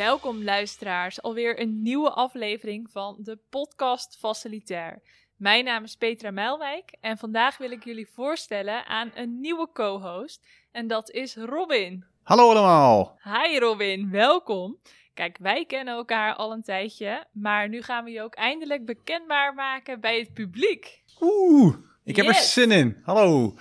Welkom luisteraars, alweer een nieuwe aflevering van de podcast Facilitair. Mijn naam is Petra Mijlwijk en vandaag wil ik jullie voorstellen aan een nieuwe co-host en dat is Robin. Hallo allemaal! Hi Robin, welkom. Kijk, wij kennen elkaar al een tijdje, maar nu gaan we je ook eindelijk bekendbaar maken bij het publiek. Oeh, ik heb er zin in. Hallo!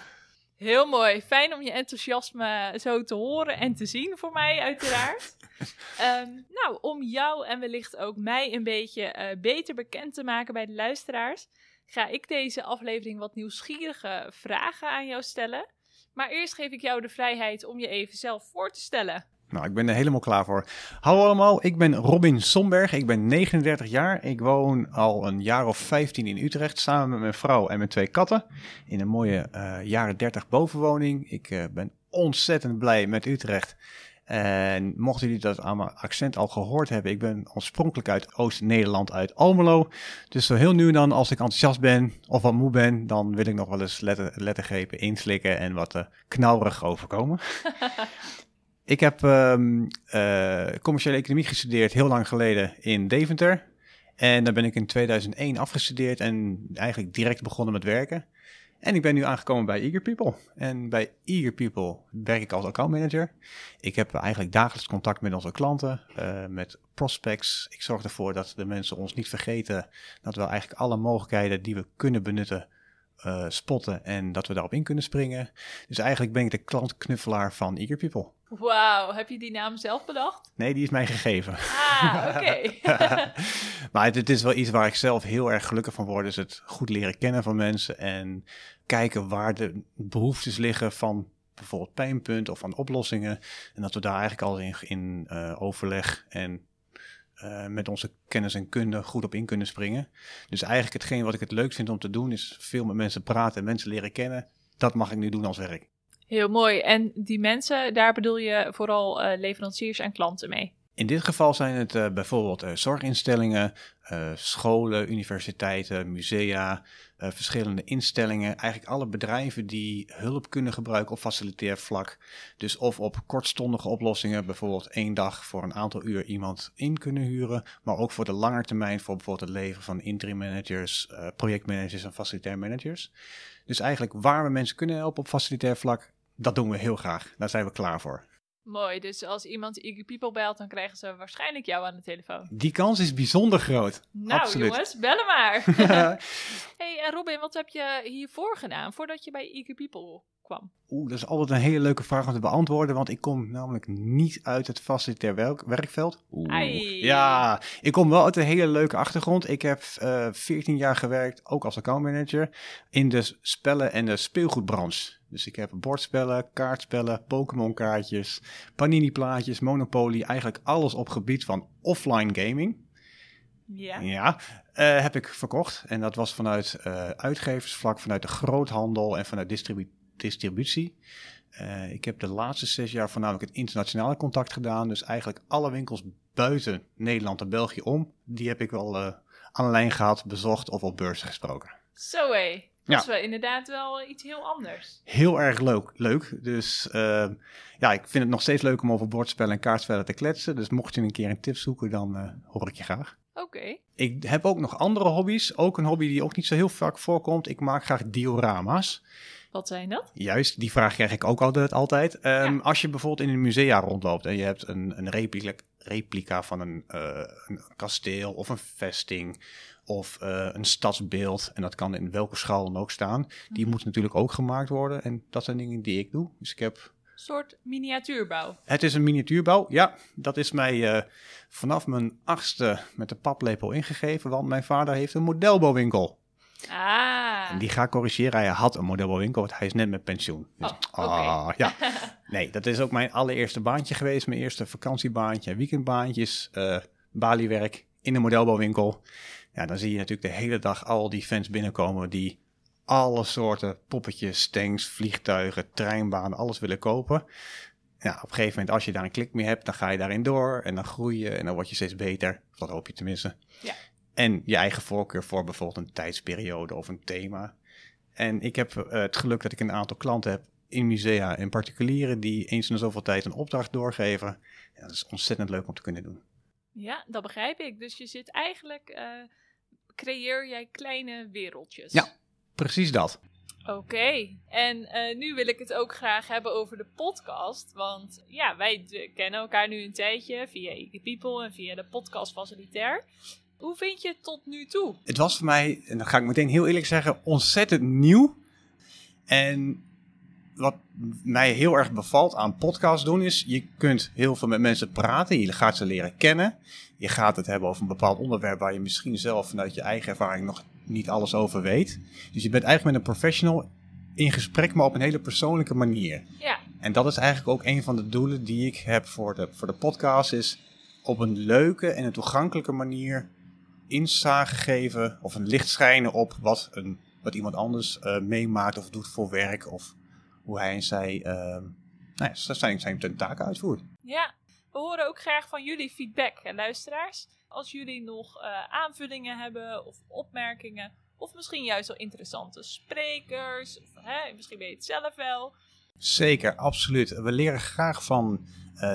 Heel mooi, fijn om je enthousiasme zo te horen en te zien voor mij uiteraard. Ehm, nou, om jou en wellicht ook mij een beetje eh, beter bekend te maken bij de luisteraars, ga ik deze aflevering wat nieuwsgierige vragen aan jou stellen. Maar eerst geef ik jou de vrijheid om je even zelf voor te stellen. Nou, ik ben er helemaal klaar voor. Hallo allemaal, ik ben Robin Somberg. Ik ben 39 jaar. Ik woon al een jaar of 15 in Utrecht samen met mijn vrouw en mijn twee katten. In een mooie eh, jaren 30 bovenwoning. Ik eh, ben ontzettend blij met Utrecht. En mochten jullie dat aan mijn accent al gehoord hebben, ik ben oorspronkelijk uit Oost-Nederland, uit Almelo. Dus zo heel nu en dan, als ik enthousiast ben of wat moe ben, dan wil ik nog wel eens letter, lettergrepen inslikken en wat eh, knauwerig overkomen. ik heb ehm, eh, commerciële economie gestudeerd heel lang geleden in Deventer. En daar ben ik in 2001 afgestudeerd en eigenlijk direct begonnen met werken. En ik ben nu aangekomen bij Eager People. En bij Eager People werk ik als accountmanager. Ik heb eigenlijk dagelijks contact met onze klanten, eh, met prospects. Ik zorg ervoor dat de mensen ons niet vergeten dat we eigenlijk alle mogelijkheden die we kunnen benutten eh, spotten en dat we daarop in kunnen springen. Dus eigenlijk ben ik de klantknuffelaar van Eager People. Wauw, heb je die naam zelf bedacht? Nee, die is mij gegeven. Ah, oké. maar het, het is wel iets waar ik zelf heel erg gelukkig van word. Is het goed leren kennen van mensen en kijken waar de behoeftes liggen van bijvoorbeeld pijnpunten of van oplossingen. En dat we daar eigenlijk al in, in eh, overleg en eh, met onze kennis en kunde goed op in kunnen springen. Dus eigenlijk hetgeen wat ik het leuk vind om te doen is veel met mensen praten en mensen leren kennen. Dat mag ik nu doen als werk. Heel mooi. En die mensen, daar bedoel je vooral eh, leveranciers en klanten mee? In dit geval zijn het eh, bijvoorbeeld eh, zorginstellingen, eh, scholen, universiteiten, musea, verschillende instellingen. Eigenlijk alle bedrijven die hulp kunnen gebruiken op facilitair vlak. Dus of op kortstondige oplossingen, bijvoorbeeld één dag voor een aantal uur iemand in kunnen huren. Maar ook voor de lange termijn, voor bijvoorbeeld het leveren van interim managers, projectmanagers en facilitair managers. Dus eigenlijk waar we mensen kunnen helpen op facilitair vlak, dat doen we heel graag. Daar zijn we klaar voor. Mooi, dus als iemand Eager People belt, dan krijgen ze waarschijnlijk jou aan de telefoon. Die kans is bijzonder groot. Nou Absoluut. jongens, bellen maar. hey en Robin, wat heb je hiervoor gedaan, voordat je bij Eager People kwam? Oeh, dat is altijd een hele leuke vraag om te beantwoorden, want ik kom namelijk niet uit het facilitair werk- werkveld. Oeh. Ja, ik kom wel uit een hele leuke achtergrond. Ik heb eh 14 jaar gewerkt, ook als accountmanager, in de spellen- en de speelgoedbranche. Dus ik heb bordspellen, kaartspellen, Pokémon kaartjes, Panini plaatjes, Monopoly, eigenlijk alles op gebied van offline gaming. Ja. Ja, eh, heb ik verkocht. En dat was vanuit eh, uitgeversvlak, vanuit de groothandel en vanuit distribu- distributie. Eh, ik heb de laatste zes jaar voornamelijk het internationale contact gedaan. Dus eigenlijk alle winkels buiten Nederland en België om, die heb ik wel eh, aan de lijn gehad, bezocht of op beurzen gesproken. Zo hé, dat Ja. is wel inderdaad wel iets heel anders. Heel erg leuk. leuk. Dus eh, ja, ik vind het nog steeds leuk om over bordspellen en kaartspellen te kletsen. Dus mocht je een keer een tip zoeken, dan hoor ik je graag. Oké. Ik heb ook nog andere hobby's. Ook een hobby die ook niet zo heel vaak voorkomt. Ik maak graag diorama's. Wat zijn dat? Juist, die vraag krijg ik ook altijd. altijd. Ehm, Ja. Als je bijvoorbeeld in een musea rondloopt en je hebt een, een replica, replica van een, eh, een kasteel of een vesting of eh, een stadsbeeld, en dat kan in welke schaal dan ook staan, die Mhm. moet natuurlijk ook gemaakt worden. En dat zijn dingen die ik doe. Dus ik heb Een soort miniatuurbouw. het is een miniatuurbouw. Ja, dat is mij eh, vanaf mijn achtste met de paplepel ingegeven, want mijn vader heeft een modelbouwwinkel. Ah. En die ga ik corrigeren. Hij had een modelbouwwinkel, want hij is net met pensioen. Dus, Oh, ah, ja. Nee, dat is ook mijn allereerste baantje geweest. Mijn eerste vakantiebaantje, weekendbaantjes, eh baliewerk in een modelbouwwinkel. Ja, dan zie je natuurlijk de hele dag al die fans binnenkomen die alle soorten poppetjes, tanks, vliegtuigen, treinbanen, alles willen kopen. Ja, op een gegeven moment, als je daar een klik mee hebt, dan ga je daarin door en dan groei je en dan word je steeds beter. Dat hoop je tenminste. Ja. En je eigen voorkeur voor bijvoorbeeld een tijdsperiode of een thema. En ik heb eh, het geluk dat ik een aantal klanten heb in musea en particulieren die eens in zoveel tijd een opdracht doorgeven. Ja, dat is ontzettend leuk om te kunnen doen. Ja, dat begrijp ik. Dus je zit eigenlijk, eh, creëer jij kleine wereldjes. Ja. Precies dat. Oké, en eh, nu wil ik het ook graag hebben over de podcast. Want ja, wij kennen elkaar nu een tijdje via Ike People en via de podcast Facilitair. Hoe vind je het tot nu toe? Het was voor mij, en dan ga ik meteen heel eerlijk zeggen, ontzettend nieuw. En wat mij heel erg bevalt aan podcast doen is, je kunt heel veel met mensen praten. Je gaat ze leren kennen. Je gaat het hebben over een bepaald onderwerp waar je misschien zelf vanuit je eigen ervaring nog niet alles over weet. Dus je bent eigenlijk met een professional in gesprek, maar op een hele persoonlijke manier. Ja, En dat is eigenlijk ook een van de doelen die ik heb voor de, voor de podcast. Is op een leuke en een toegankelijke manier inzage geven of een licht schijnen op wat, een, wat iemand anders eh, meemaakt of doet voor werk. Of hoe hij en zij eh, nou ja, zijn, zijn taken uitvoert. ja. We horen ook graag van jullie feedback, hè, luisteraars. Als jullie nog eh, aanvullingen hebben of opmerkingen. Of misschien juist wel interessante sprekers. Of hè, misschien weet je het zelf wel. Zeker, absoluut. We leren graag van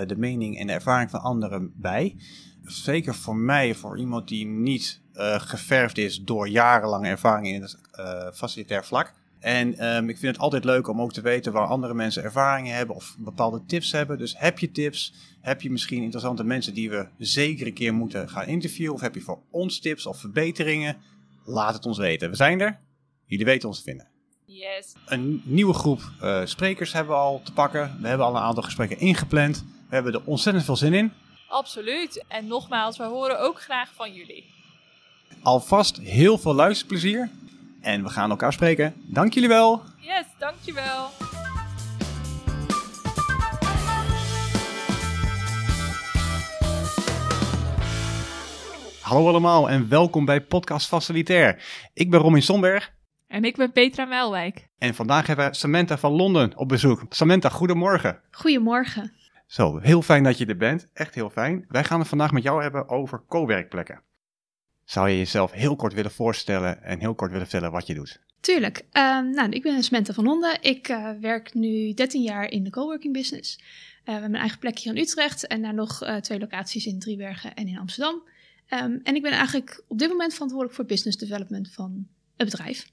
de mening en de ervaring van anderen bij. Zeker voor mij, voor iemand die niet eh, geverfd is door jarenlange ervaring in het eh, facilitair vlak. En ehm, ik vind het altijd leuk om ook te weten waar andere mensen ervaringen hebben of bepaalde tips hebben. Dus heb je tips? Heb je misschien interessante mensen die we zeker een keer moeten gaan interviewen? Of heb je voor ons tips of verbeteringen? Laat het ons weten. We zijn er. Jullie weten ons te vinden. Yes. Een nieuwe groep eh, sprekers hebben we al te pakken. We hebben al een aantal gesprekken ingepland. We hebben er ontzettend veel zin in. Absoluut. En nogmaals, we horen ook graag van jullie. Alvast heel veel luisterplezier. En we gaan elkaar spreken. Dank jullie wel. Yes, dankjewel. Hallo allemaal en welkom bij Podcast Facilitair. Ik ben Robin Somberg En ik ben Petra Melwijk. en vandaag hebben we Samantha van Londen op bezoek. Samantha, goedemorgen. Goedemorgen. Zo, heel fijn dat je er bent. Echt heel fijn. Wij gaan het vandaag met jou hebben over co-werkplekken. Zou je jezelf heel kort willen voorstellen en heel kort willen vertellen wat je doet? Tuurlijk. Ehm, nou, ik ben Samantha van Londen. Ik eh, werk nu 13 jaar in de coworking business. Eh, we hebben een eigen plek hier in Utrecht en daar nog eh, twee locaties in Driebergen en in Amsterdam. Ehm, en ik ben eigenlijk op dit moment verantwoordelijk voor business development van het bedrijf.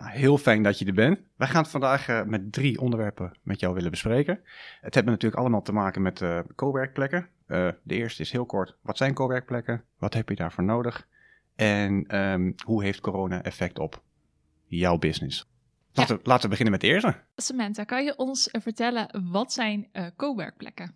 Nou, heel fijn dat je er bent. Wij gaan het vandaag eh, met drie onderwerpen met jou willen bespreken. Het heeft natuurlijk allemaal te maken met eh co-werkplekken. Eh, de eerste is heel kort, wat zijn co-werkplekken? Wat heb je daarvoor nodig? En ehm, hoe heeft corona effect op jouw business? Laten, we, laten we beginnen met de eerste. Samantha, kan je ons vertellen wat zijn eh co-werkplekken?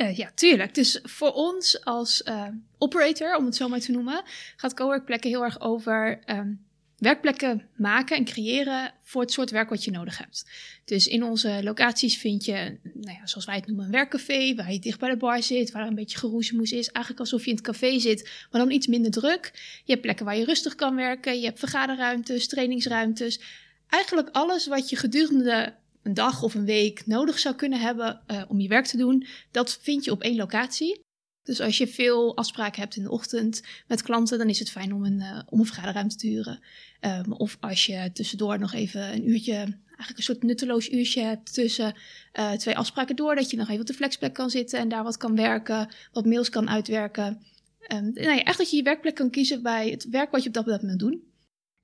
Eh, ja, tuurlijk. Dus voor ons als eh, operator, om het zo maar te noemen, gaat coworkplekken heel erg over ehm, werkplekken maken en creëren voor het soort werk wat je nodig hebt. Dus in onze locaties vind je, nou ja, zoals wij het noemen, een werkcafé, waar je dicht bij de bar zit, waar er een beetje geroezemoes is. Eigenlijk alsof je in het café zit, maar dan iets minder druk. Je hebt plekken waar je rustig kan werken, je hebt vergaderruimtes, trainingsruimtes. Eigenlijk alles wat je gedurende een dag of een week nodig zou kunnen hebben eh, om je werk te doen, dat vind je op één locatie. Dus als je veel afspraken hebt in de ochtend met klanten, dan is het fijn om een, eh, om een vergaderruimte te huren. Um, of als je tussendoor nog even een uurtje, eigenlijk een soort nutteloos uurtje hebt tussen uh, twee afspraken door, dat je nog even op de flexplek kan zitten en daar wat kan werken, wat mails kan uitwerken. Um, nou ja, echt dat je je werkplek kan kiezen bij het werk wat je op dat moment doen.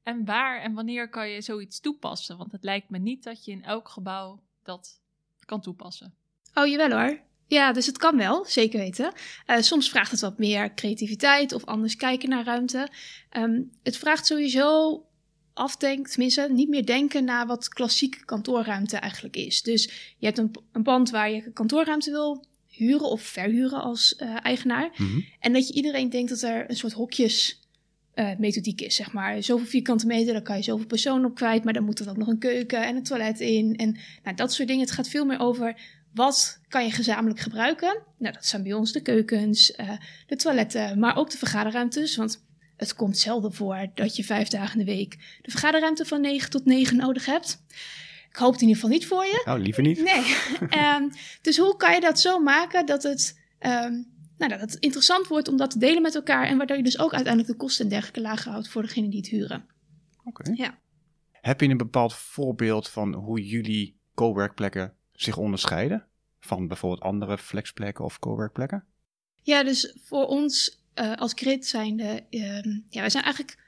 En waar en wanneer kan je zoiets toepassen? Want het lijkt me niet dat je in elk gebouw dat kan toepassen. Oh, jawel hoor. Ja, dus het kan wel, zeker weten. Uh, soms vraagt het wat meer creativiteit of anders kijken naar ruimte. Um, het vraagt sowieso afdenken, tenminste niet meer denken naar wat klassieke kantoorruimte eigenlijk is. Dus je hebt een, een pand waar je kantoorruimte wil huren of verhuren als uh, eigenaar. Mm-hmm. En dat je iedereen denkt dat er een soort hokjes uh, methodiek is, zeg maar. Zoveel vierkante meter, daar kan je zoveel personen op kwijt, maar dan moet er ook nog een keuken en een toilet in. En nou, dat soort dingen. Het gaat veel meer over wat kan je gezamenlijk gebruiken. Nou, dat zijn bij ons de keukens, uh, de toiletten, maar ook de vergaderruimtes. Want het komt zelden voor dat je vijf dagen in de week de vergaderruimte van 9 tot 9 nodig hebt. Ik hoop het in ieder geval niet voor je. Nou, liever niet. Nee. um, dus hoe kan je dat zo maken dat het... Um, nou, dat het interessant wordt om dat te delen met elkaar. En waardoor je dus ook uiteindelijk de kosten en dergelijke lager houdt voor degene die het huren. Oké. Okay. Ja. Heb je een bepaald voorbeeld van hoe jullie coworkplekken zich onderscheiden? Van bijvoorbeeld andere flexplekken of coworkplekken? Ja, dus voor ons uh, als grid zijn de, uh, ja, wij zijn eigenlijk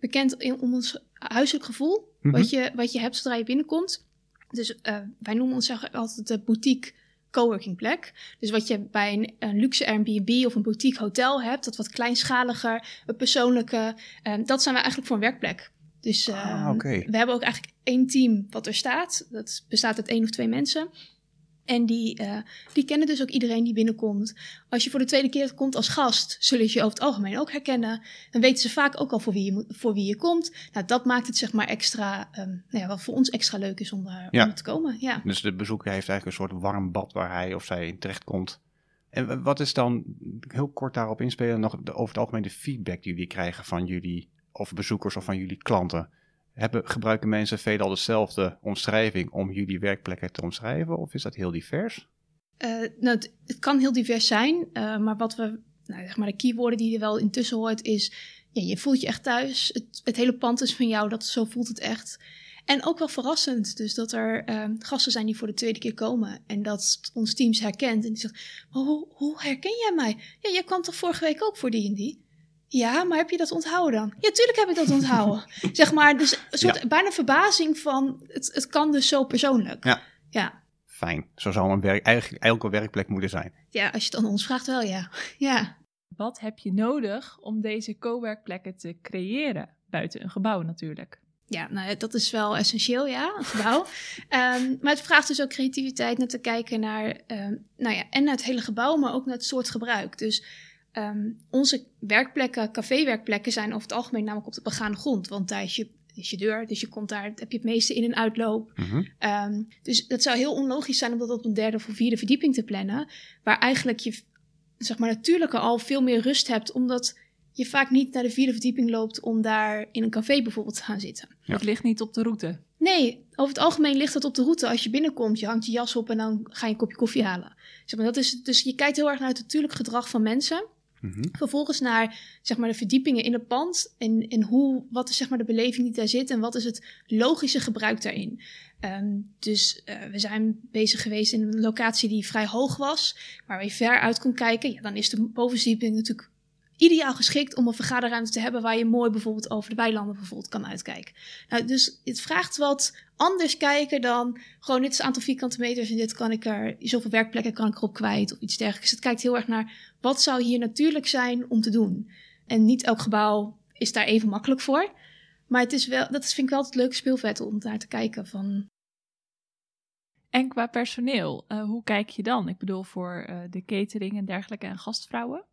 bekend in, om ons huiselijk gevoel, Mhm. wat, je, wat je hebt zodra je binnenkomt. Dus uh, wij noemen ons altijd de boutique coworking plek. Dus wat je bij een, een luxe Airbnb of een boutique hotel hebt, dat wat kleinschaliger, een persoonlijke, ehm, dat zijn we eigenlijk voor een werkplek. Dus Ah, ehm, we hebben ook eigenlijk één team wat er staat. Dat bestaat uit één of twee mensen. En die, uh, die kennen dus ook iedereen die binnenkomt. Als je voor de tweede keer komt als gast, zullen ze je over het algemeen ook herkennen. Dan weten ze vaak ook al voor wie je, voor wie je komt. Nou, dat maakt het zeg maar extra, um, nou ja, wat voor ons extra leuk is om, uh, Ja. om te komen. Ja. Dus de bezoeker heeft eigenlijk een soort warm bad waar hij of zij terecht komt. En wat is dan, heel kort daarop inspelen, nog de, over het algemeen de feedback die jullie krijgen van jullie, of bezoekers of van jullie klanten? Hebben, gebruiken mensen veelal dezelfde omschrijving om jullie werkplekken te omschrijven? Of is dat heel divers? Uh, nou, het, kan heel divers zijn, uh, maar wat we, nou, zeg maar de keywoorden die je wel intussen hoort is, ja, je voelt je echt thuis. Het, hele pand is van jou, dat, zo voelt het echt. En ook wel verrassend, dus dat er uh, gasten zijn die voor de tweede keer komen en dat ons teams herkent. En die zegt, hoe, hoe herken jij mij? Ja, jij kwam toch vorige week ook voor die en die? Ja, maar heb je dat onthouden dan? Ja, tuurlijk heb ik dat onthouden. zeg maar, dus een soort ja. bijna verbazing van, het, het kan dus zo persoonlijk. Ja. ja. Fijn. Zo zou een werk, eigenlijk elke werkplek moeten zijn. Ja, als je het aan ons vraagt wel, ja. ja. Wat heb je nodig om deze coworkplekken te creëren? Buiten een gebouw natuurlijk. Ja, nou, dat is wel essentieel, ja, een gebouw. um, maar het vraagt dus ook creativiteit naar te kijken naar, um, nou ja, en naar het hele gebouw, maar ook naar het soort gebruik. Dus um, onze werkplekken, caféwerkplekken, zijn over het algemeen namelijk op de begane grond. Want daar is je, is je deur, dus je komt daar, heb je het meeste in- en uitloop. Mm -hmm. um, dus dat zou heel onlogisch zijn om dat op een derde of vierde verdieping te plannen. Waar eigenlijk je, zeg maar, natuurlijke al veel meer rust hebt, omdat je vaak niet naar de vierde verdieping loopt om daar in een café bijvoorbeeld te gaan zitten. Ja. Het ligt niet op de route. Nee, over het algemeen ligt dat op de route. Als je binnenkomt, je hangt je jas op en dan ga je een kopje koffie halen. Zeg maar, dat is, dus je kijkt heel erg naar het natuurlijk gedrag van mensen. -hmm. Vervolgens naar zeg maar, de verdiepingen in het pand. En, en hoe, wat is zeg maar, de beleving die daar zit en wat is het logische gebruik daarin. Um, dus uh, we zijn bezig geweest in een locatie die vrij hoog was, waar je ver uit kon kijken. Ja, dan is de bovenverdieping natuurlijk ideaal geschikt om een vergaderruimte te hebben waar je mooi bijvoorbeeld over de weilanden bijvoorbeeld kan uitkijken. Nou, dus het vraagt wat anders kijken dan gewoon dit is het aantal vierkante meters en dit kan ik er, zoveel werkplekken kan ik erop kwijt of iets dergelijks. Het kijkt heel erg naar wat zou hier natuurlijk zijn om te doen. En niet elk gebouw is daar even makkelijk voor. Maar het is wel, dat vind ik wel het leuke speelvet om daar te kijken van. En qua personeel, uh, hoe kijk je dan? Ik bedoel voor uh, de catering en dergelijke en gastvrouwen?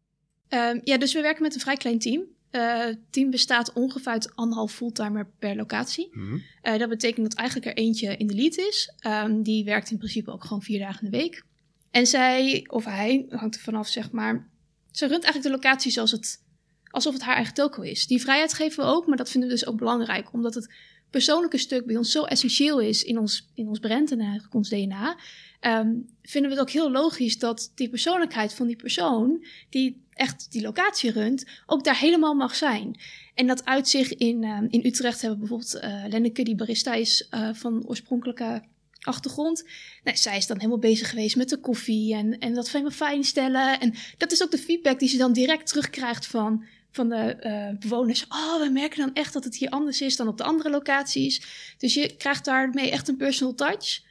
Um, ja, dus we werken met een vrij klein team. Uh, het team bestaat ongeveer uit anderhalf fulltimer per locatie. Mm -hmm. uh, dat betekent dat eigenlijk er eentje in de lead is. Um, die werkt in principe ook gewoon vier dagen in de week. En zij, of hij, hangt er vanaf zeg maar. Ze runt eigenlijk de locatie zoals het, alsof het haar eigen toko is. Die vrijheid geven we ook, maar dat vinden we dus ook belangrijk. Omdat het persoonlijke stuk bij ons zo essentieel is in ons, in ons brand en eigenlijk ons DNA. Um, vinden we het ook heel logisch dat die persoonlijkheid van die persoon, die echt die locatie runt, ook daar helemaal mag zijn. En dat uit zich in, uh, in Utrecht hebben we bijvoorbeeld uh, Lenneke, die barista is uh, van oorspronkelijke achtergrond. Nou, zij is dan helemaal bezig geweest met de koffie en, en dat helemaal fijn stellen. En dat is ook de feedback die ze dan direct terugkrijgt van, van de uh, bewoners. Oh, we merken dan echt dat het hier anders is dan op de andere locaties. Dus je krijgt daarmee echt een personal touch.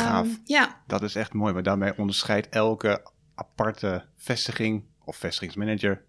Gaaf. Um, ja. Dat is echt mooi, maar daarmee onderscheidt elke aparte vestiging of vestigingsmanager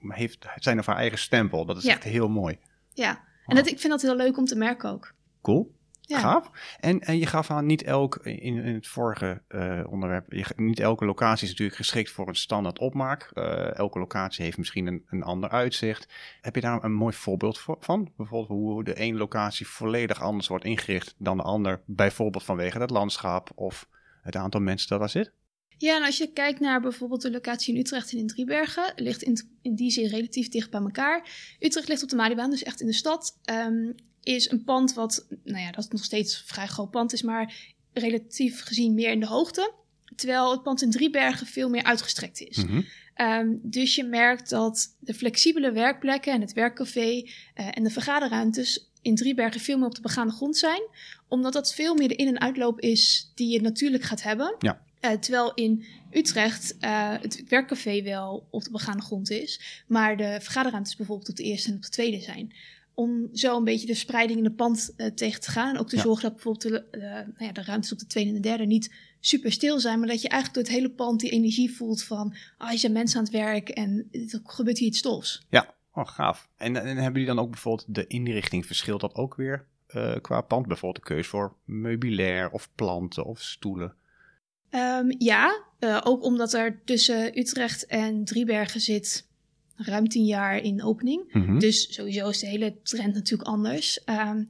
heeft zijn of haar eigen stempel. Dat is Ja. echt heel mooi. Ja, en dat, ik vind dat heel leuk om te merken ook. Cool. Ja. Gaaf. En, en je gaf aan, niet elk, in, in het vorige eh, onderwerp, je, niet elke locatie is natuurlijk geschikt voor een standaard opmaak. Eh, elke locatie heeft misschien een, een ander uitzicht. Heb je daar een mooi voorbeeld voor, van? Bijvoorbeeld hoe de ene locatie volledig anders wordt ingericht dan de ander. Bijvoorbeeld vanwege het landschap of het aantal mensen dat daar zit? Ja, en als je kijkt naar bijvoorbeeld de locatie in Utrecht en in Driebergen, ligt in, in die zin relatief dicht bij elkaar. Utrecht ligt op de Maliebaan, dus echt in de stad. Um, is een pand wat, nou ja, dat nog steeds een vrij groot pand is, maar relatief gezien meer in de hoogte. Terwijl het pand in Driebergen veel meer uitgestrekt is. Mhm. Um, dus je merkt dat de flexibele werkplekken en het werkcafé uh, en de vergaderruimtes in Driebergen veel meer op de begane grond zijn. Omdat dat veel meer de in- en uitloop is die je natuurlijk gaat hebben. Ja. Eh, terwijl in Utrecht uh, het werkcafé wel op de begaande grond is, maar de vergaderruimtes bijvoorbeeld op de eerste en op de tweede zijn. Om zo een beetje de spreiding in de pand uh, tegen te gaan. En ook te zorgen dat bijvoorbeeld de, nou ja, de ruimtes op de tweede en de derde niet super stil zijn, maar dat je eigenlijk door het hele pand die energie voelt van, ah, je zijn mensen aan het werk en er gebeurt hier iets stofs. Ja, oh, gaaf. En, en hebben jullie dan ook bijvoorbeeld de inrichting, verschilt dat ook weer uh, qua pand? Bijvoorbeeld de keuze voor meubilair of planten of stoelen? Um, ja, ook omdat er tussen Utrecht en Driebergen zit ruim tien jaar in opening. Mm -hmm. Dus sowieso is de hele trend natuurlijk anders. Um,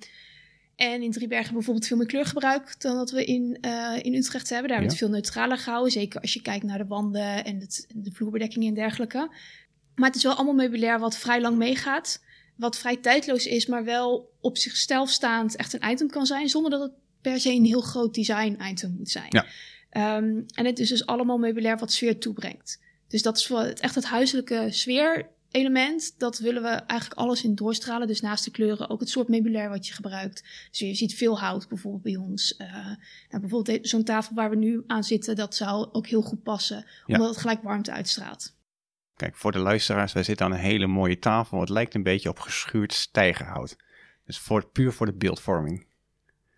en in Driebergen bijvoorbeeld veel meer kleurgebruik dan dat we in, uh, in Utrecht hebben. Daar ja. wordt veel neutraler gehouden. Zeker als je kijkt naar de wanden en het, de vloerbedekking en dergelijke. Maar het is wel allemaal meubilair wat vrij lang meegaat. Wat vrij tijdloos is, maar wel op zichzelf staand echt een item kan zijn. Zonder dat het per se een heel groot design item moet zijn. Ja. Um, en het is dus allemaal meubilair wat sfeer toebrengt. Dus dat is voor het, echt het huiselijke sfeer element, dat willen we eigenlijk alles in doorstralen. Dus naast de kleuren ook het soort meubilair wat je gebruikt. Dus je ziet veel hout bijvoorbeeld bij ons. Uh, nou, bijvoorbeeld zo'n tafel waar we nu aan zitten, dat zou ook heel goed passen. Ja. Omdat het gelijk warmte uitstraalt. Kijk, voor de luisteraars, wij zitten aan een hele mooie tafel. Het lijkt een beetje op geschuurd stijgerhout. Dus voor, puur voor de beeldvorming.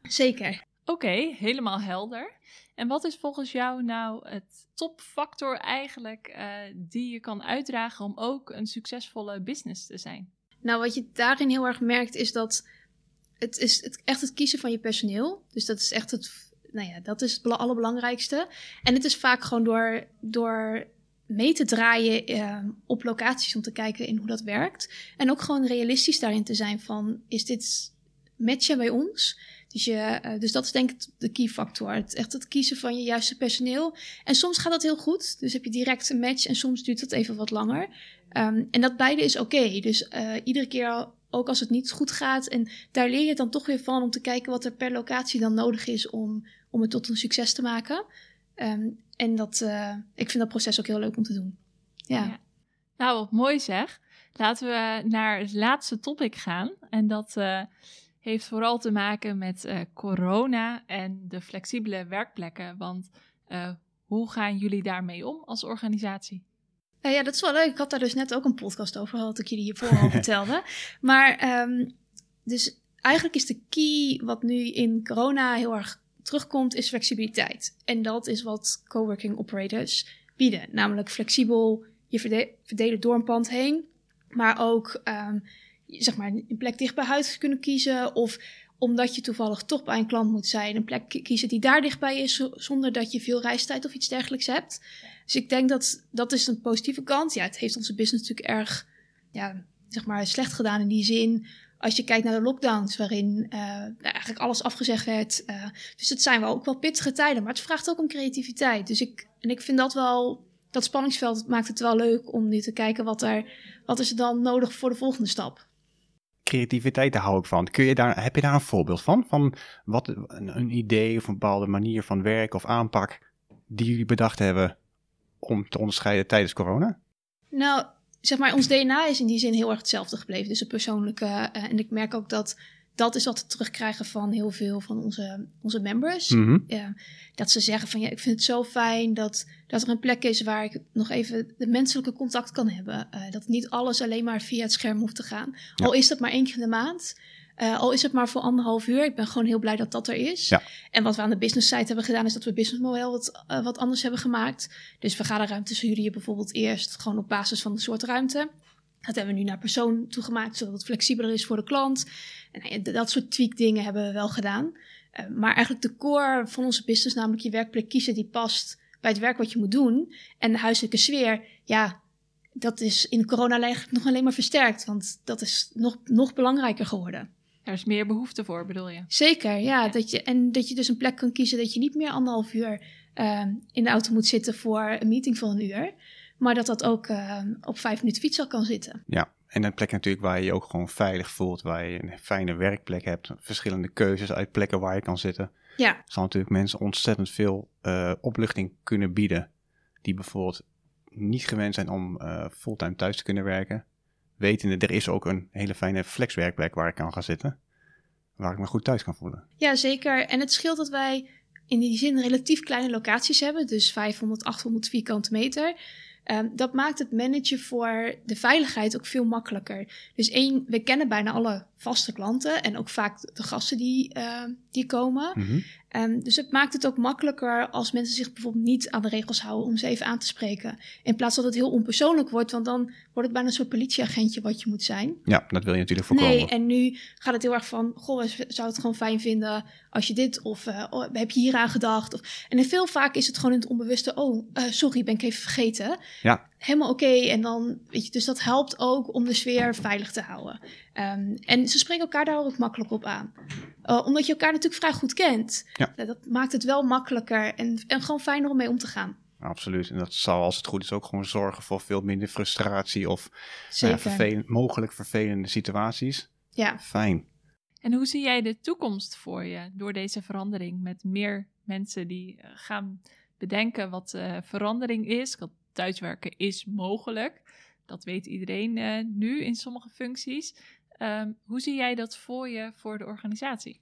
Zeker. Oké, helemaal helder. En wat is volgens jou nou het topfactor eigenlijk uh, die je kan uitdragen om ook een succesvolle business te zijn? Nou, wat je daarin heel erg merkt is dat het is het, echt het kiezen van je personeel. Dus dat is echt het, nou ja, dat is het allerbelangrijkste. En het is vaak gewoon door, door mee te draaien uh, op locaties om te kijken in hoe dat werkt. En ook gewoon realistisch daarin te zijn van, is dit matchen bij ons? Dus, je, uh, dus dat is denk ik de key factor. Het, echt het kiezen van je juiste personeel. En soms gaat dat heel goed. Dus heb je direct een match en soms duurt dat even wat langer. Um, en dat beide is oké. Dus uh, iedere keer, ook als het niet goed gaat. En daar leer je dan toch weer van om te kijken wat er per locatie dan nodig is om, om het tot een succes te maken. Um, en dat, uh, ik vind dat proces ook heel leuk om te doen. Ja. ja. Nou, wat mooi zeg. Laten we naar het laatste topic gaan. En dat heeft vooral te maken met uh, corona en de flexibele werkplekken. Want uh, hoe gaan jullie daarmee om als organisatie? Uh, ja, dat is wel leuk. Ik had daar dus net ook een podcast over, wat ik jullie hiervoor al vertelde. Maar um, dus eigenlijk is de key wat nu in corona heel erg terugkomt, is flexibiliteit. En dat is wat coworking operators bieden. Namelijk flexibel je verde verdelen door een pand heen. Maar ook um, zeg maar, een plek dicht bij huis kunnen kiezen. Of omdat je toevallig toch bij een klant moet zijn, een plek kiezen die daar dichtbij is, zonder dat je veel reistijd of iets dergelijks hebt. Dus ik denk dat dat is een positieve kant. Ja, het heeft onze business natuurlijk erg, ja, zeg maar, slecht gedaan in die zin. Als je kijkt naar de lockdowns, waarin uh, eigenlijk alles afgezegd werd. Uh, dus het zijn wel ook wel pittige tijden, maar het vraagt ook om creativiteit. Dus ik, en ik vind dat wel, dat spanningsveld maakt het wel leuk om nu te kijken wat er, wat is er dan nodig voor de volgende stap creativiteit, daar hou ik van. Kun je daar, heb je daar een voorbeeld van? Van wat een, idee of een bepaalde manier van werk of aanpak die jullie bedacht hebben om te onderscheiden tijdens corona? Nou, zeg maar, ons DNA is in die zin heel erg hetzelfde gebleven. Dus het persoonlijke. Uh, en ik merk ook dat dat is wat we terugkrijgen van heel veel van onze, onze members. Mm -hmm. ja, dat ze zeggen van ja, ik vind het zo fijn dat, dat er een plek is waar ik nog even de menselijke contact kan hebben. Uh, dat niet alles alleen maar via het scherm hoeft te gaan. Ja. Al is dat maar één keer in de maand. Uh, al is het maar voor anderhalf uur. Ik ben gewoon heel blij dat dat er is. Ja. En wat we aan de business site hebben gedaan, is dat we businessmodel wat, uh, wat anders hebben gemaakt. Dus vergaderruimtes huren je bijvoorbeeld eerst gewoon op basis van de soort ruimte. Dat hebben we nu naar persoon toegemaakt, zodat het flexibeler is voor de klant. En dat soort tweak dingen hebben we wel gedaan. Uh, maar eigenlijk de core van onze business, namelijk je werkplek kiezen die past bij het werk wat je moet doen. En de huiselijke sfeer, ja, dat is in corona eigenlijk nog alleen maar versterkt. Want dat is nog, nog belangrijker geworden. Er is meer behoefte voor, bedoel je? Zeker, ja. Dat je, en dat je dus een plek kan kiezen dat je niet meer anderhalf uur uh, in de auto moet zitten voor een meeting van een uur. Maar dat dat ook uh, op vijf minuten fiets al kan zitten. Ja, en een plek natuurlijk waar je je ook gewoon veilig voelt. Waar je een fijne werkplek hebt. Verschillende keuzes uit plekken waar je kan zitten. Ja. Zal natuurlijk mensen ontzettend veel uh, opluchting kunnen bieden. Die bijvoorbeeld niet gewend zijn om uh, fulltime thuis te kunnen werken. Wetende, er is ook een hele fijne flexwerkplek waar ik kan gaan zitten. Waar ik me goed thuis kan voelen. Ja, zeker. En het scheelt dat wij in die zin relatief kleine locaties hebben, dus 500, 800 vierkante meter. Ehm, dat maakt het managen voor de veiligheid ook veel makkelijker. Dus één, we kennen bijna alle vaste klanten en ook vaak de gasten die, ehm, die komen. Mhm. Um, dus het maakt het ook makkelijker als mensen zich bijvoorbeeld niet aan de regels houden om ze even aan te spreken. In plaats dat het heel onpersoonlijk wordt, want dan wordt het bijna een soort politieagentje wat je moet zijn. Ja, dat wil je natuurlijk voorkomen. Nee, en nu gaat het heel erg van, goh, we zou het gewoon fijn vinden als je dit, of uh, oh, heb je hier aan gedacht? Of, en veel vaak is het gewoon in het onbewuste, oh, uh, sorry, ben ik even vergeten. Ja. Helemaal oké, okay. en dan, weet je, dus dat helpt ook om de sfeer veilig te houden. Um, en ze spreken elkaar daar ook makkelijk op aan. Uh, omdat je elkaar natuurlijk vrij goed kent. Ja. Dat maakt het wel makkelijker en, en gewoon fijner om mee om te gaan. Absoluut. En dat zal, als het goed is, ook gewoon zorgen voor veel minder frustratie of Zeker. Uh, vervelend, mogelijk vervelende situaties. Ja. Fijn. En hoe zie jij de toekomst voor je door deze verandering? Met meer mensen die uh, gaan bedenken wat uh, verandering is. Thuiswerken is mogelijk. Dat weet iedereen uh, nu in sommige functies. Um, hoe zie jij dat voor je voor de organisatie?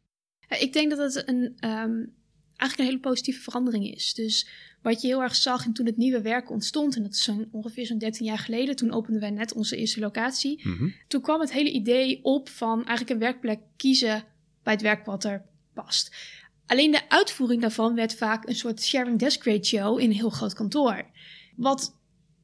Ik denk dat het een, um, eigenlijk een hele positieve verandering is. Dus wat je heel erg zag en toen het nieuwe werk ontstond, en dat is zo'n, ongeveer zo'n 13 jaar geleden, toen openden wij net onze eerste locatie. Mm -hmm. Toen kwam het hele idee op van eigenlijk een werkplek kiezen bij het werk wat er past. Alleen de uitvoering daarvan werd vaak een soort sharing desk ratio in een heel groot kantoor. Wat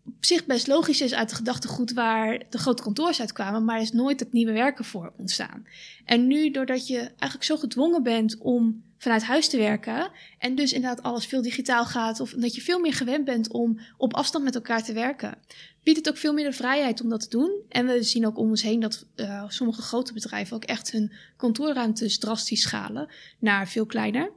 op zich best logisch is uit de gedachtegoed waar de grote kantoors uitkwamen, maar is nooit het nieuwe werken voor ontstaan. En nu, doordat je eigenlijk zo gedwongen bent om vanuit huis te werken en dus inderdaad alles veel digitaal gaat, of dat je veel meer gewend bent om op afstand met elkaar te werken, biedt het ook veel meer de vrijheid om dat te doen. En we zien ook om ons heen dat uh, sommige grote bedrijven ook echt hun kantoorruimtes drastisch schalen naar veel kleiner.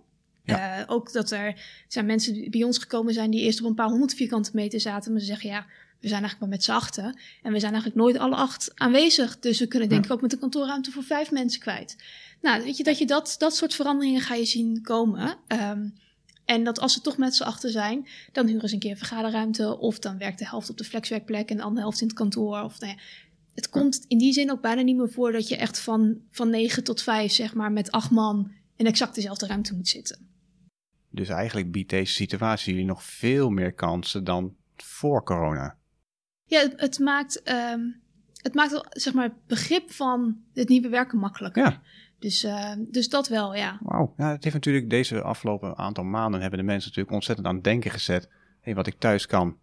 Ja. Uh, ook dat er zijn mensen die bij ons gekomen zijn die eerst op een paar honderd vierkante meter zaten. Maar ze zeggen ja, we zijn eigenlijk maar met z'n achten. En we zijn eigenlijk nooit alle acht aanwezig. Dus we kunnen denk ik ook met een kantoorruimte voor vijf mensen kwijt. Nou, weet je dat je dat, dat soort veranderingen ga je zien komen. Um, en dat als ze toch met z'n achter zijn, dan huren ze een keer een vergaderruimte. Of dan werkt de helft op de flexwerkplek en de andere helft in het kantoor. Of nou ja, het komt in die zin ook bijna niet meer voor dat je echt van, van negen tot vijf, zeg maar, met acht man in exact dezelfde ruimte moet zitten. Dus eigenlijk biedt deze situatie jullie nog veel meer kansen dan voor corona. Ja, het, het maakt, um, het maakt zeg maar, het begrip van het nieuwe werken makkelijker. Ja. Dus, uh, dus dat wel, ja. Wauw. Ja, het heeft natuurlijk deze afgelopen aantal maanden hebben de mensen natuurlijk ontzettend aan het denken gezet. Hé, hey, wat ik thuis kan,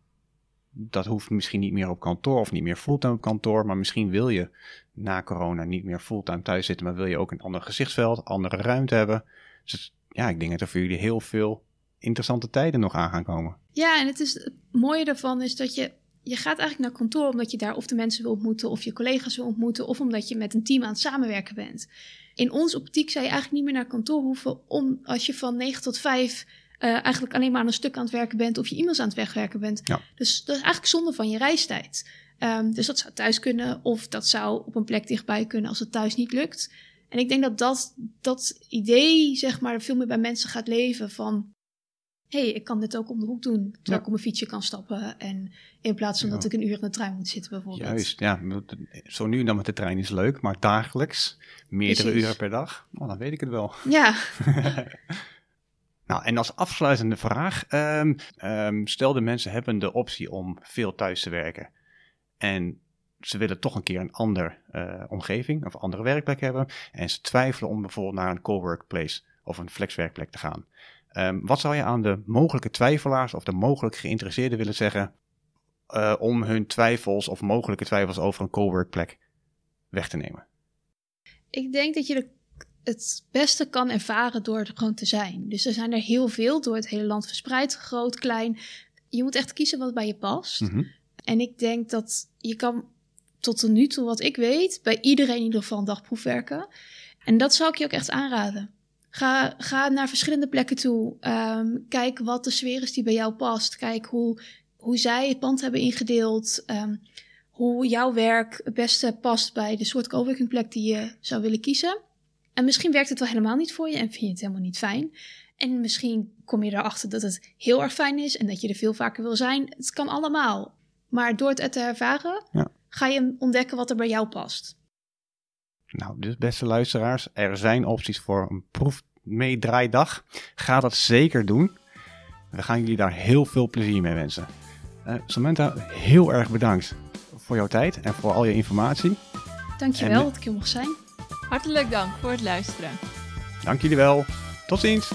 dat hoeft misschien niet meer op kantoor of niet meer fulltime op kantoor. Maar misschien wil je na corona niet meer fulltime thuis zitten, maar wil je ook een ander gezichtsveld, andere ruimte hebben. Dus ja, ik denk dat er voor jullie heel veel interessante tijden nog aan gaan komen. Ja, en het, is, het mooie daarvan is dat je, je gaat eigenlijk naar kantoor omdat je daar of de mensen wil ontmoeten of je collega's wil ontmoeten of omdat je met een team aan het samenwerken bent. In onze optiek zou je eigenlijk niet meer naar kantoor hoeven om als je van 9 tot 5 uh, eigenlijk alleen maar aan een stuk aan het werken bent of je e-mails aan het wegwerken bent. Ja. Dus dat is eigenlijk zonde van je reistijd. Um, dus dat zou thuis kunnen of dat zou op een plek dichtbij kunnen als het thuis niet lukt. En ik denk dat dat, dat idee, zeg maar, veel meer bij mensen gaat leven van... hé, hey, ik kan dit ook om de hoek doen, terwijl Ja. ik op mijn fietsje kan stappen. En in plaats van Ja. dat ik een uur in de trein moet zitten bijvoorbeeld. Juist, ja. Zo nu en dan met de trein is leuk, maar dagelijks, meerdere Precies. uren per dag, oh, dan weet ik het wel. Ja, Nou, en als afsluitende vraag, ehm, stel de mensen hebben de optie om veel thuis te werken en ze willen toch een keer een andere eh, omgeving of andere werkplek hebben en ze twijfelen om bijvoorbeeld naar een coworkplace of een flexwerkplek te gaan. Ehm, wat zou je aan de mogelijke twijfelaars of de mogelijk geïnteresseerden willen zeggen eh, om hun twijfels of mogelijke twijfels over een coworkplek weg te nemen? ik denk dat je de, het beste kan ervaren door er gewoon te zijn. Dus er zijn er heel veel door het hele land verspreid, groot, klein. Je moet echt kiezen wat bij je past. Mhm. En ik denk dat je kan tot nu toe, wat ik weet, bij iedereen in ieder geval een dagproef werken. En dat zou ik je ook echt aanraden. Ga, ga naar verschillende plekken toe. Ehm, kijk wat de sfeer is die bij jou past. Kijk hoe, hoe zij het pand hebben ingedeeld. Ehm, hoe jouw werk het beste past bij de soort coworking plek die je zou willen kiezen. En misschien werkt het wel helemaal niet voor je en vind je het helemaal niet fijn. En misschien kom je erachter dat het heel erg fijn is en dat je er veel vaker wil zijn. Het kan allemaal. Maar door het te ervaren, Ja. Ga je ontdekken wat er bij jou past. Nou, dus beste luisteraars, er zijn opties voor een proef meedraaidag. Ga dat zeker doen. We gaan jullie daar heel veel plezier mee wensen. Uh, Samantha, heel erg bedankt voor jouw tijd en voor al je informatie. Dankjewel en, dat ik hier mocht zijn. Hartelijk dank voor het luisteren. Dank jullie wel. Tot ziens.